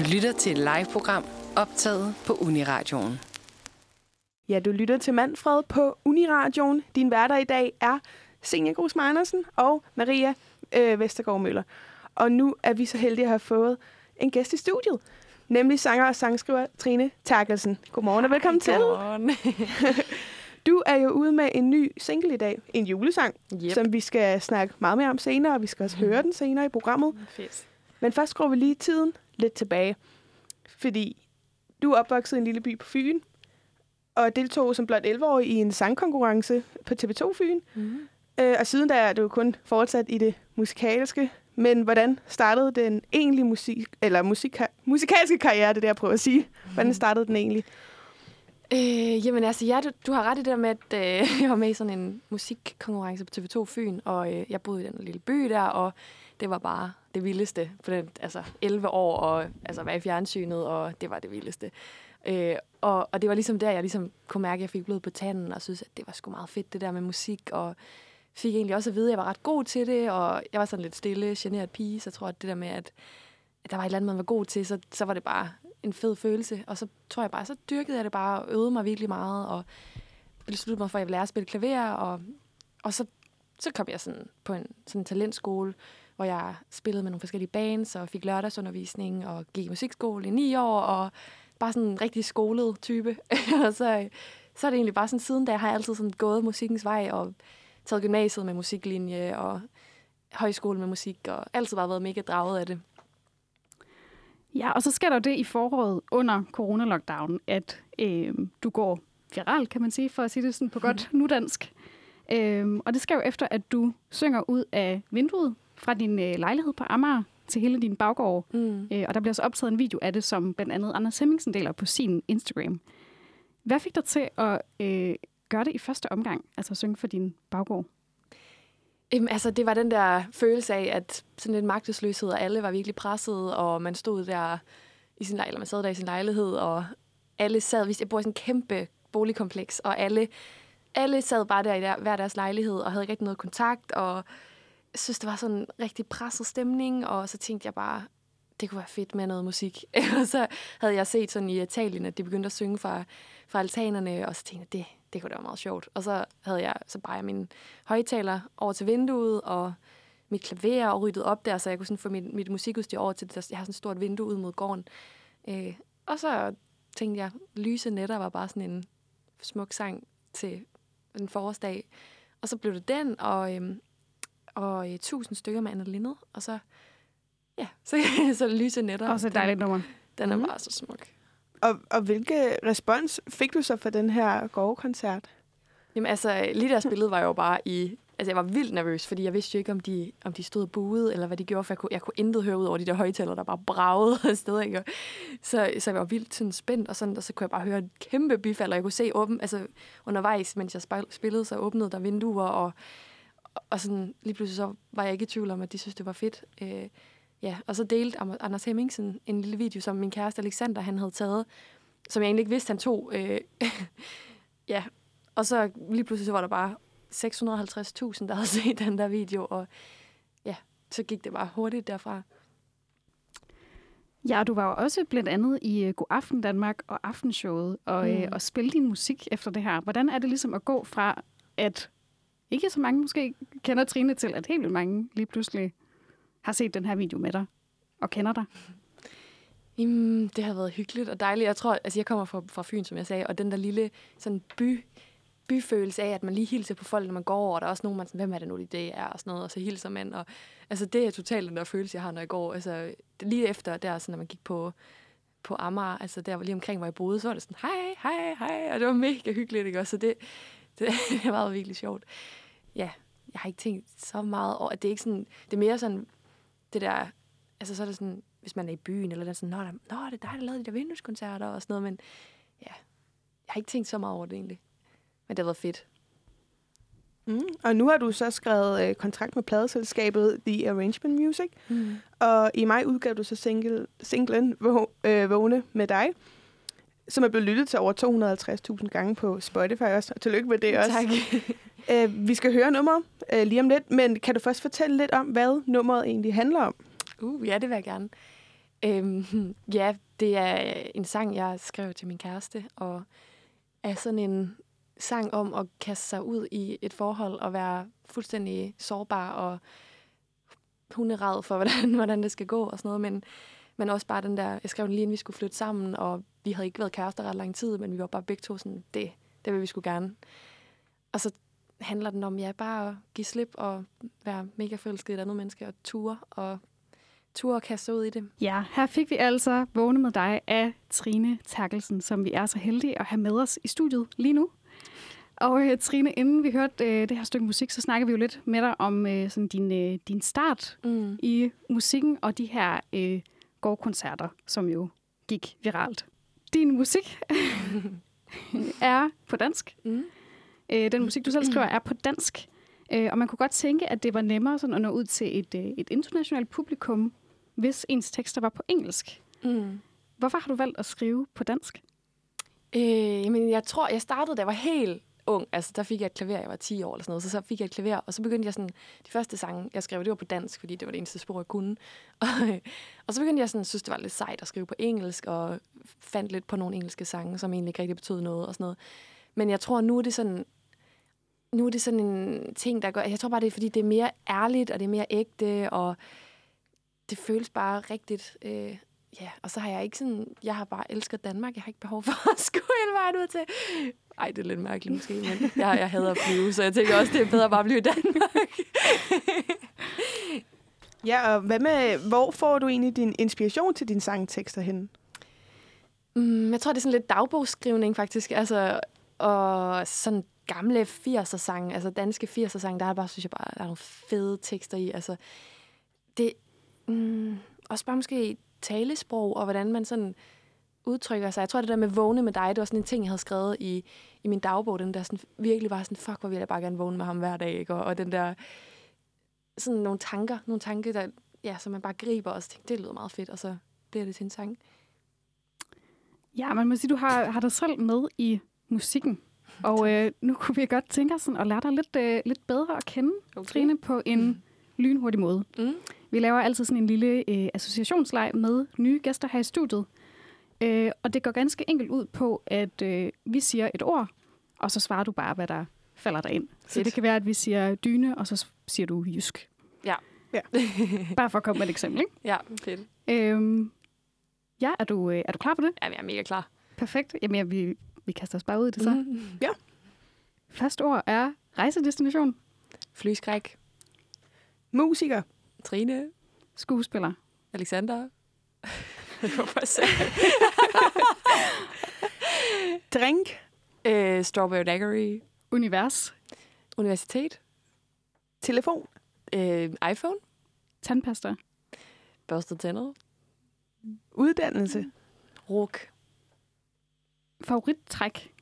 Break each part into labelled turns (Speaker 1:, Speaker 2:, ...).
Speaker 1: Du lytter til et live-program optaget på Uniradioen.
Speaker 2: Ja, du lytter til Manfred på Uniradioen. Din værter i dag er Senior Grus Andersen og Maria øh, Vestergaard Møller. Og nu er vi så heldige at have fået en gæst i studiet, nemlig sanger og sangskriver Trine Terkelsen. Godmorgen og velkommen
Speaker 3: Godmorgen.
Speaker 2: til. Du er jo ude med en ny single i dag, en julesang,
Speaker 3: Yep.
Speaker 2: som vi skal snakke meget mere om senere, og vi skal også høre den senere i programmet.
Speaker 3: Fedt.
Speaker 2: Men først skruer vi lige tiden lidt tilbage. Fordi du er opvokset i en lille by på Fyn, og deltog som blot 11-årig i en sangkonkurrence på TV2 Fyn.
Speaker 3: Mm.
Speaker 2: Øh, og siden da er du kun fortsat i det musikalske. Men hvordan startede den egentlig musik, eller musika, musikalske karriere, det er det, jeg prøver at sige. Hvordan startede den egentlig?
Speaker 3: Øh, jamen altså, ja, du, du har ret i det der med, at øh, jeg var med i sådan en musikkonkurrence på TV2 Fyn, og øh, jeg boede i den lille by der, og det var bare det vildeste For den, altså 11 år, og altså være i fjernsynet, og det var det vildeste. Øh, og, og det var ligesom der, jeg ligesom kunne mærke, at jeg fik blod på tanden, og synes, at det var sgu meget fedt, det der med musik, og fik egentlig også at vide, at jeg var ret god til det, og jeg var sådan lidt stille, generet pige, så jeg tror, at det der med, at, at der var et eller andet, man var god til, så, så var det bare en fed følelse. Og så tror jeg bare, så dyrkede jeg det bare, og øvede mig virkelig meget, og besluttede mig for, at jeg ville lære at spille klaver, og, og så, så kom jeg sådan på en sådan en talentskole, hvor jeg spillede med nogle forskellige bands, og fik lørdagsundervisning, og gik i musikskole i ni år, og bare sådan en rigtig skolet type. og så, så er det egentlig bare sådan, siden da har jeg altid sådan gået musikkens vej, og taget gymnasiet med musiklinje, og højskole med musik, og altid bare været mega draget af det.
Speaker 4: Ja, og så sker der det i foråret under coronalockdown, at øh, du går viral, kan man sige, for at sige det sådan på godt nudansk. Øh, og det sker jo efter, at du synger ud af vinduet fra din øh, lejlighed på Amager til hele din baggård.
Speaker 3: Mm.
Speaker 4: Øh, og der bliver så optaget en video af det, som blandt andet Anders Hemmingsen deler på sin Instagram. Hvad fik dig til at øh, gøre det i første omgang, altså at synge for din baggård?
Speaker 3: Jamen, altså, det var den der følelse af, at sådan lidt magtesløshed, og alle var virkelig presset, og man stod der i sin lejlighed, man sad der i sin lejlighed, og alle sad, hvis jeg bor i sådan en kæmpe boligkompleks, og alle, alle sad bare der i der, hver deres lejlighed, og havde ikke rigtig noget kontakt, og jeg synes, det var sådan en rigtig presset stemning, og så tænkte jeg bare, det kunne være fedt med noget musik. og så havde jeg set sådan i Italien, at de begyndte at synge fra, fra altanerne, og så tænkte jeg, det, det kunne da være meget sjovt. Og så havde jeg så bare min højtaler over til vinduet, og mit klaver og ryddet op der, så jeg kunne sådan få mit, mit musikudstyr over til det. Jeg har sådan et stort vindue ud mod gården. Øh, og så tænkte jeg, Lyse Netter var bare sådan en smuk sang til en forårsdag. Og så blev det den, og, øhm, og øh, tusind stykker med Anna Lindet, og så, ja, så, så Lyse Netter.
Speaker 4: Også et dejligt nummer.
Speaker 3: Den er
Speaker 2: Mhm.
Speaker 3: bare så smuk.
Speaker 2: Og, og hvilke respons fik du så for den her gårdkoncert?
Speaker 3: Jamen altså, lige der spillede var jo bare i... Altså, jeg var vildt nervøs, fordi jeg vidste jo ikke, om de, om de stod og buede, eller hvad de gjorde, for jeg kunne, jeg kunne intet høre ud over de der højtaler, der bare bragede afsted, ikke? Og Så, så jeg var vildt sådan spændt, og, sådan, og så kunne jeg bare høre et kæmpe bifald, og jeg kunne se åben, altså undervejs, mens jeg spil- spillede, så åbnede der vinduer, og, og sådan, lige pludselig så var jeg ikke i tvivl om, at de synes, det var fedt. Øh, ja, og så delte Anders Hemmingsen en lille video, som min kæreste Alexander, han havde taget, som jeg egentlig ikke vidste, han tog. Øh, ja, og så lige pludselig så var der bare 650.000, der havde set den der video, og ja, så gik det bare hurtigt derfra.
Speaker 4: Ja, du var jo også blandt andet i uh, God Aften Danmark og Aftenshowet og, mm.
Speaker 3: Mm.
Speaker 4: øh, og spille din musik efter det her. Hvordan er det ligesom at gå fra, at ikke så mange måske kender Trine til, at helt vildt mange lige pludselig har set den her video med dig og kender dig?
Speaker 3: Jamen, det har været hyggeligt og dejligt. Jeg tror, altså jeg kommer fra, fra Fyn, som jeg sagde, og den der lille sådan by, byfølelse af, at man lige hilser på folk, når man går over, og der er også nogen, man sådan, hvem er det nu, det er, og sådan noget, og så hilser man. Og, altså, det er totalt den der følelse, jeg har, når jeg går. Altså, lige efter, der, sådan, når man gik på, på Amager, altså der var lige omkring, hvor jeg boede, så var det sådan, hej, hej, hej, og det var mega hyggeligt, ikke? også? Så det, det, det var virkelig sjovt. Ja, jeg har ikke tænkt så meget over, at det er ikke sådan, det er mere sådan, det der, altså så er det sådan, hvis man er i byen, eller der er sådan, nå, der, nå, det er dig, der lavede de der vindueskoncerter og sådan noget, men ja, jeg har ikke tænkt så meget over det egentlig. Men det har været fedt.
Speaker 2: Mm. Og nu har du så skrevet øh, kontrakt med pladeselskabet The Arrangement Music,
Speaker 3: Mm.
Speaker 2: og i maj udgav du så single, singlen øh, Vågne med dig, som er blevet lyttet til over 250.000 gange på Spotify også. Og tillykke med det også.
Speaker 3: Tak.
Speaker 2: Øh, vi skal høre nummeret øh, lige om lidt, men kan du først fortælle lidt om, hvad nummeret egentlig handler om?
Speaker 3: Uh, ja, det vil jeg gerne. Øhm, ja, det er en sang, jeg skrev til min kæreste, og er sådan en sang om at kaste sig ud i et forhold og være fuldstændig sårbar og hunderad for, hvordan, hvordan det skal gå og sådan noget. Men, men også bare den der, jeg skrev den lige inden vi skulle flytte sammen, og vi havde ikke været kærester ret lang tid, men vi var bare begge to sådan, det, det vil vi skulle gerne. Og så handler den om, ja, bare at give slip og være mega forelsket i et andet menneske og ture og ture og kaste ud i det.
Speaker 4: Ja, her fik vi altså vågne med dig af Trine Terkelsen, som vi er så heldige at have med os i studiet lige nu. Og øh, Trine, inden vi hørte øh, det her stykke musik, så snakker vi jo lidt med dig om øh, sådan din, øh, din start
Speaker 3: Mm.
Speaker 4: i musikken og de her øh, gårdkoncerter, som jo gik viralt. Din musik er på dansk.
Speaker 3: Mm.
Speaker 4: Øh, den musik, du selv skriver, er på dansk. Øh, og man kunne godt tænke, at det var nemmere sådan at nå ud til et, øh, et internationalt publikum, hvis ens tekster var på engelsk.
Speaker 3: Mm.
Speaker 4: Hvorfor har du valgt at skrive på dansk?
Speaker 3: Øh, jamen, jeg tror, jeg startede, da jeg var helt ung. Altså, der fik jeg et klaver, jeg var 10 år eller sådan noget. Så, så fik jeg et klaver, og så begyndte jeg sådan... De første sange, jeg skrev, det var på dansk, fordi det var det eneste sprog, jeg kunne. Og, og så begyndte jeg sådan, synes, det var lidt sejt at skrive på engelsk, og fandt lidt på nogle engelske sange, som egentlig ikke rigtig betød noget og sådan noget. Men jeg tror, nu er det sådan... Nu er det sådan en ting, der gør... Jeg tror bare, det er, fordi det er mere ærligt, og det er mere ægte, og det føles bare rigtigt. Øh, ja, og så har jeg ikke sådan... Jeg har bare elsket Danmark. Jeg har ikke behov for at skulle hele vejen ud til... Ej, det er lidt mærkeligt måske, men jeg, jeg hader at flyve, så jeg tænker også, det er bedre bare at blive i Danmark.
Speaker 2: Ja, og hvad med, hvor får du egentlig din inspiration til dine sangtekster henne?
Speaker 3: Mm, jeg tror, det er sådan lidt dagbogsskrivning, faktisk. Altså, og sådan gamle 80'er-sange, altså danske 80'er-sange, der er bare, synes jeg bare, der er nogle fede tekster i. Altså, det, mm, også bare måske talesprog, og hvordan man sådan udtrykker sig. Jeg tror, det der med vågne med dig, det var sådan en ting, jeg havde skrevet i, i min dagbog. Den der sådan, virkelig var sådan, fuck, hvor vil jeg bare gerne vågne med ham hver dag. Ikke? Og, og den der, sådan nogle tanker, nogle tanker, der, ja, som man bare griber, og tænker, det lyder meget fedt, og så bliver det til en sang.
Speaker 4: Ja, man må sige, du har, har dig selv med i musikken. Og øh, nu kunne vi godt tænke os sådan at lære dig lidt, øh, lidt bedre at kende, okay. Trine, på en
Speaker 3: Mm.
Speaker 4: lynhurtig måde.
Speaker 3: Mm.
Speaker 4: Vi laver altid sådan en lille øh, associationsleg med nye gæster her i studiet. Øh, og det går ganske enkelt ud på, at øh, vi siger et ord, og så svarer du bare, hvad der falder dig ind. Så det kan være, at vi siger dyne, og så siger du jysk.
Speaker 3: Ja.
Speaker 2: Ja.
Speaker 4: bare for at komme med et eksempel, ikke?
Speaker 3: Ja, fedt.
Speaker 4: Øhm, ja, er du, øh, er du klar på det?
Speaker 3: Jamen, jeg er mega klar.
Speaker 4: Perfekt. Jamen, ja, vi, vi kaster os bare ud i det så. Mm.
Speaker 3: Mm.
Speaker 4: Første ord er rejsedestination,
Speaker 3: Flyskræk.
Speaker 2: Musiker,
Speaker 3: Trine.
Speaker 4: skuespiller,
Speaker 3: Alexander. Hvorfor
Speaker 2: drink,
Speaker 3: øh, Strawberry Daiquiri.
Speaker 4: univers,
Speaker 3: Universitet.
Speaker 2: telefon,
Speaker 3: Øh, iPhone.
Speaker 4: tandpasta,
Speaker 3: Børstet tænder.
Speaker 2: uddannelse,
Speaker 3: Ruk.
Speaker 4: favorittræk,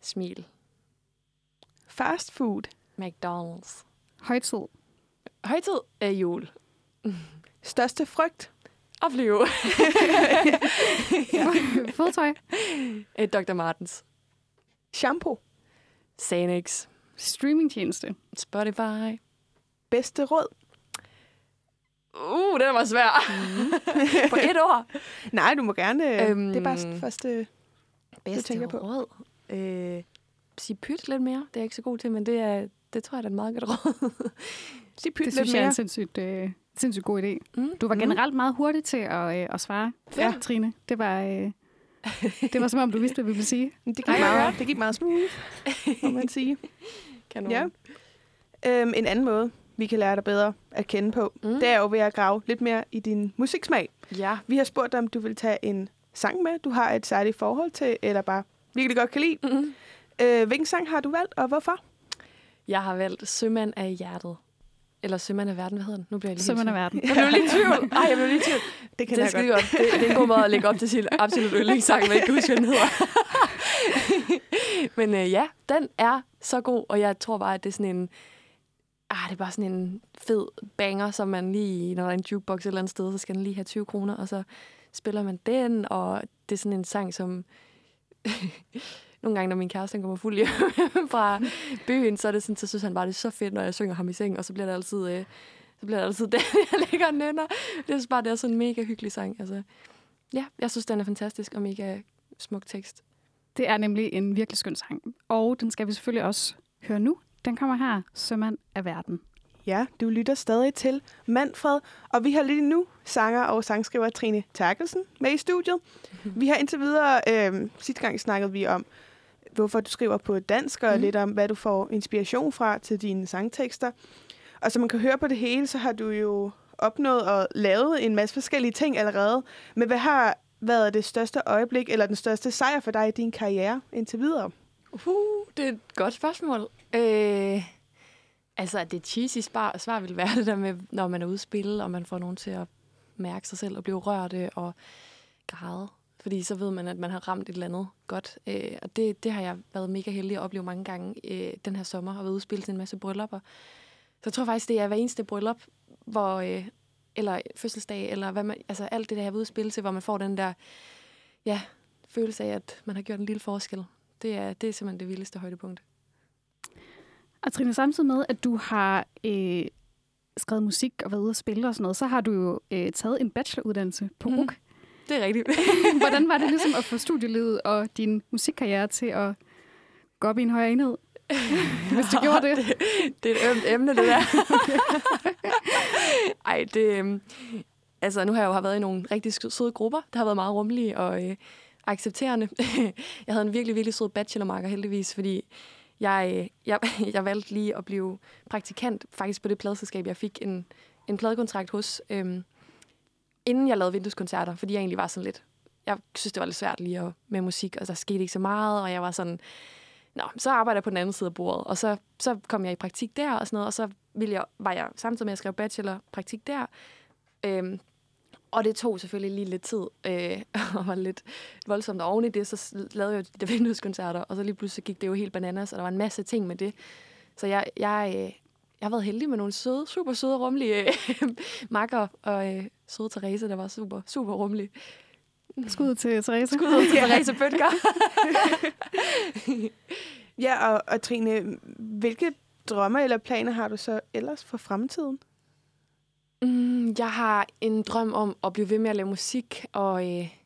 Speaker 3: Smil.
Speaker 2: fast food,
Speaker 3: McDonald's.
Speaker 4: højtid,
Speaker 3: Højtid er jul.
Speaker 2: største frygt,
Speaker 3: Og flyve.
Speaker 4: fodtøj,
Speaker 3: Øh, Dr. Martens.
Speaker 2: shampoo,
Speaker 3: Xanax.
Speaker 4: streamingtjeneste,
Speaker 3: Spotify.
Speaker 2: bedste råd.
Speaker 3: Uh, den var svær. På et ord.
Speaker 2: Nej, du må gerne. Øhm, det er bare første...
Speaker 3: Bedste
Speaker 2: tænker på.
Speaker 3: råd. Øh, sige pyt lidt mere. Det er jeg ikke så god til, men det, er, det tror jeg er et meget godt råd.
Speaker 2: Pyt
Speaker 4: det synes jeg er
Speaker 2: mere.
Speaker 4: en sindssygt, øh, sindssygt god idé.
Speaker 3: Mm.
Speaker 4: Du var generelt meget hurtig til at, øh, at svare,
Speaker 2: Ja.
Speaker 4: Trine. Det var, øh, det var som om, du vidste, hvad vi ville sige.
Speaker 2: Det gik,
Speaker 3: Ej,
Speaker 2: meget,
Speaker 3: ja.
Speaker 2: det gik meget smooth, må man sige.
Speaker 3: Kanon.
Speaker 2: Ja. Øhm, en anden måde, vi kan lære dig bedre at kende på,
Speaker 3: Mm.
Speaker 2: det er jo ved at grave lidt mere i din musiksmag.
Speaker 3: Ja.
Speaker 2: Vi har spurgt dig, om du vil tage en sang med, du har et særligt forhold til, eller bare virkelig godt kan lide.
Speaker 3: Mm-hmm.
Speaker 2: Øh, hvilken sang har du valgt, og hvorfor?
Speaker 3: Jeg har valgt Sømand af hjertet. Eller Sømand af verden, hvad hedder den? Nu bliver jeg lige
Speaker 4: er
Speaker 3: i
Speaker 4: verden.
Speaker 3: Jeg blev lige i tvivl. Ej, jeg blev lige i tvivl.
Speaker 2: Det kan
Speaker 3: det
Speaker 2: jeg godt.
Speaker 3: godt. Det, det, er en god måde at lægge op til sin absolut yndlingssang, men ikke huske, hvad den hedder. men øh, ja, den er så god, og jeg tror bare, at det er sådan en... Ah, det er bare sådan en fed banger, som man lige, når der er en jukebox et eller andet sted, så skal den lige have 20 kroner, og så spiller man den, og det er sådan en sang, som... Nogle gange, når min kæreste kommer fuld hjem fra byen, så, er det sådan, så synes han bare, det er så fedt, når jeg synger ham i seng, og så bliver det altid... Øh, så bliver det altid det, jeg ligger og nynner. Det er bare, det er sådan en mega hyggelig sang. Altså, ja, jeg synes, den er fantastisk og mega smuk tekst.
Speaker 4: Det er nemlig en virkelig skøn sang. Og den skal vi selvfølgelig også høre nu. Den kommer her, Sømand af verden.
Speaker 2: Ja, du lytter stadig til Manfred, og vi har lige nu sanger og sangskriver Trine Terkelsen med i studiet. Vi har indtil videre, øh, sidste gang snakkede vi om, hvorfor du skriver på dansk, og mm. lidt om, hvad du får inspiration fra til dine sangtekster. Og som man kan høre på det hele, så har du jo opnået og lavet en masse forskellige ting allerede. Men hvad har været det største øjeblik, eller den største sejr for dig i din karriere indtil videre?
Speaker 3: Uh, det er et godt spørgsmål. Øh, altså, det cheesy svar, svar vil være det der med, når man er ude at spille, og man får nogen til at mærke sig selv og blive rørte og græde. Fordi så ved man, at man har ramt et eller andet godt. Øh, og det, det har jeg været mega heldig at opleve mange gange øh, den her sommer, og været spille til en masse bryllupper. Så jeg tror faktisk, det er hver eneste bryllup, hvor, øh, eller fødselsdag, eller hvad man, altså alt det der, jeg ude at spille til, hvor man får den der ja, følelse af, at man har gjort en lille forskel. Det er, det er simpelthen det vildeste højdepunkt.
Speaker 4: Og Trine, samtidig med, at du har øh, skrevet musik og været ude at spille og sådan noget, så har du jo øh, taget en bacheloruddannelse på RUK. Mm.
Speaker 3: Det er rigtigt.
Speaker 4: Hvordan var det ligesom at få studielivet og din musikkarriere til at gå op i en højere enhed? Hvis du gjorde det.
Speaker 3: det. Det er et ømt emne, det der. Ej, det... Øhm, altså, nu har jeg jo været i nogle rigtig søde grupper, der har været meget rummelige og øh, accepterende. jeg havde en virkelig, virkelig sød bachelormarker heldigvis, fordi jeg, øh, jeg, jeg valgte lige at blive praktikant faktisk på det pladselskab, jeg fik en, en pladekontrakt hos, øhm, inden jeg lavede vindueskoncerter, fordi jeg egentlig var sådan lidt, jeg synes, det var lidt svært lige at, med musik, og der skete ikke så meget, og jeg var sådan, Nå, så arbejder jeg på den anden side af bordet, og så, så kom jeg i praktik der og sådan noget, og så ville jeg, var jeg samtidig med at skrev bachelor praktik der. Øhm, og det tog selvfølgelig lige lidt tid, øh, og var lidt voldsomt. Og oven i det, så lavede jeg de vindueskoncerter, og så lige pludselig gik det jo helt bananas, og der var en masse ting med det. Så jeg, jeg, øh, jeg har været heldig med nogle søde, super søde og rummelige øh, makker, og øh, søde Therese, der var super, super rummelig.
Speaker 4: Skud til Therese.
Speaker 3: Skud til Therese Bøtger.
Speaker 2: ja, og, og Trine, hvilke drømme eller planer har du så ellers for fremtiden?
Speaker 3: Mm, jeg har en drøm om at blive ved med at lave musik og øh,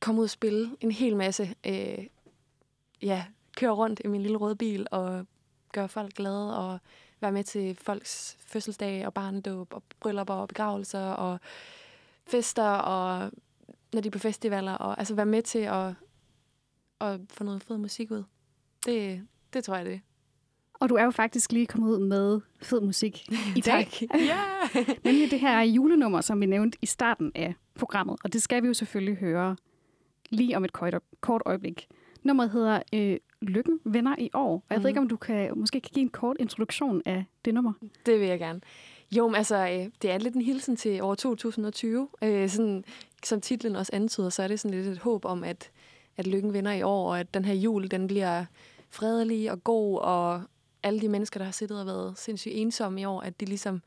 Speaker 3: komme ud og spille en hel masse. Øh, ja, køre rundt i min lille røde bil og gøre folk glade og være med til folks fødselsdag og barnedåb og bryllupper og begravelser og fester og når de er på festivaler, og altså være med til at, at få noget fed musik ud. Det, det tror jeg, det
Speaker 4: Og du er jo faktisk lige kommet ud med fed musik i dag.
Speaker 3: ja!
Speaker 4: Nemlig det her julenummer, som vi nævnte i starten af programmet. Og det skal vi jo selvfølgelig høre lige om et kort, kort øjeblik. Nummeret hedder øh, Lykken venner i år. Og jeg mm. ved ikke, om du kan, måske kan give en kort introduktion af det nummer.
Speaker 3: Det vil jeg gerne. Jo, men altså, øh, det er lidt en hilsen til år 2020. Øh, sådan, som titlen også antyder, så er det sådan lidt et håb om, at, at lykken vinder i år, og at den her jul, den bliver fredelig og god, og alle de mennesker, der har siddet og været sindssygt ensomme i år, at de ligesom,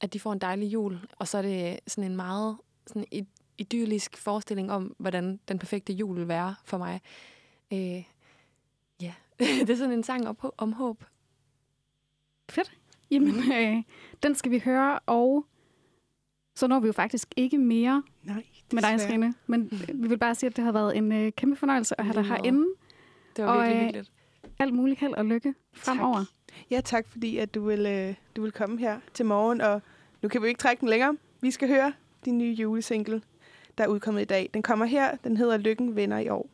Speaker 3: at de får en dejlig jul. Og så er det sådan en meget sådan idyllisk forestilling om, hvordan den perfekte jul vil være for mig. Øh, det er sådan en sang om, om håb.
Speaker 4: Fedt. Jamen, øh, den skal vi høre, og så når vi jo faktisk ikke mere
Speaker 2: Nej,
Speaker 4: med dig, Trine. Men vi vil bare sige, at det har været en øh, kæmpe fornøjelse at have dig herinde.
Speaker 3: Det var og, virkelig øh, hyggeligt.
Speaker 4: Alt muligt held og lykke fremover. Tak.
Speaker 2: Ja, tak fordi at du vil, øh, du vil komme her til morgen. Og nu kan vi ikke trække den længere. Vi skal høre din nye julesingle, der er udkommet i dag. Den kommer her. Den hedder Lykken vinder i år.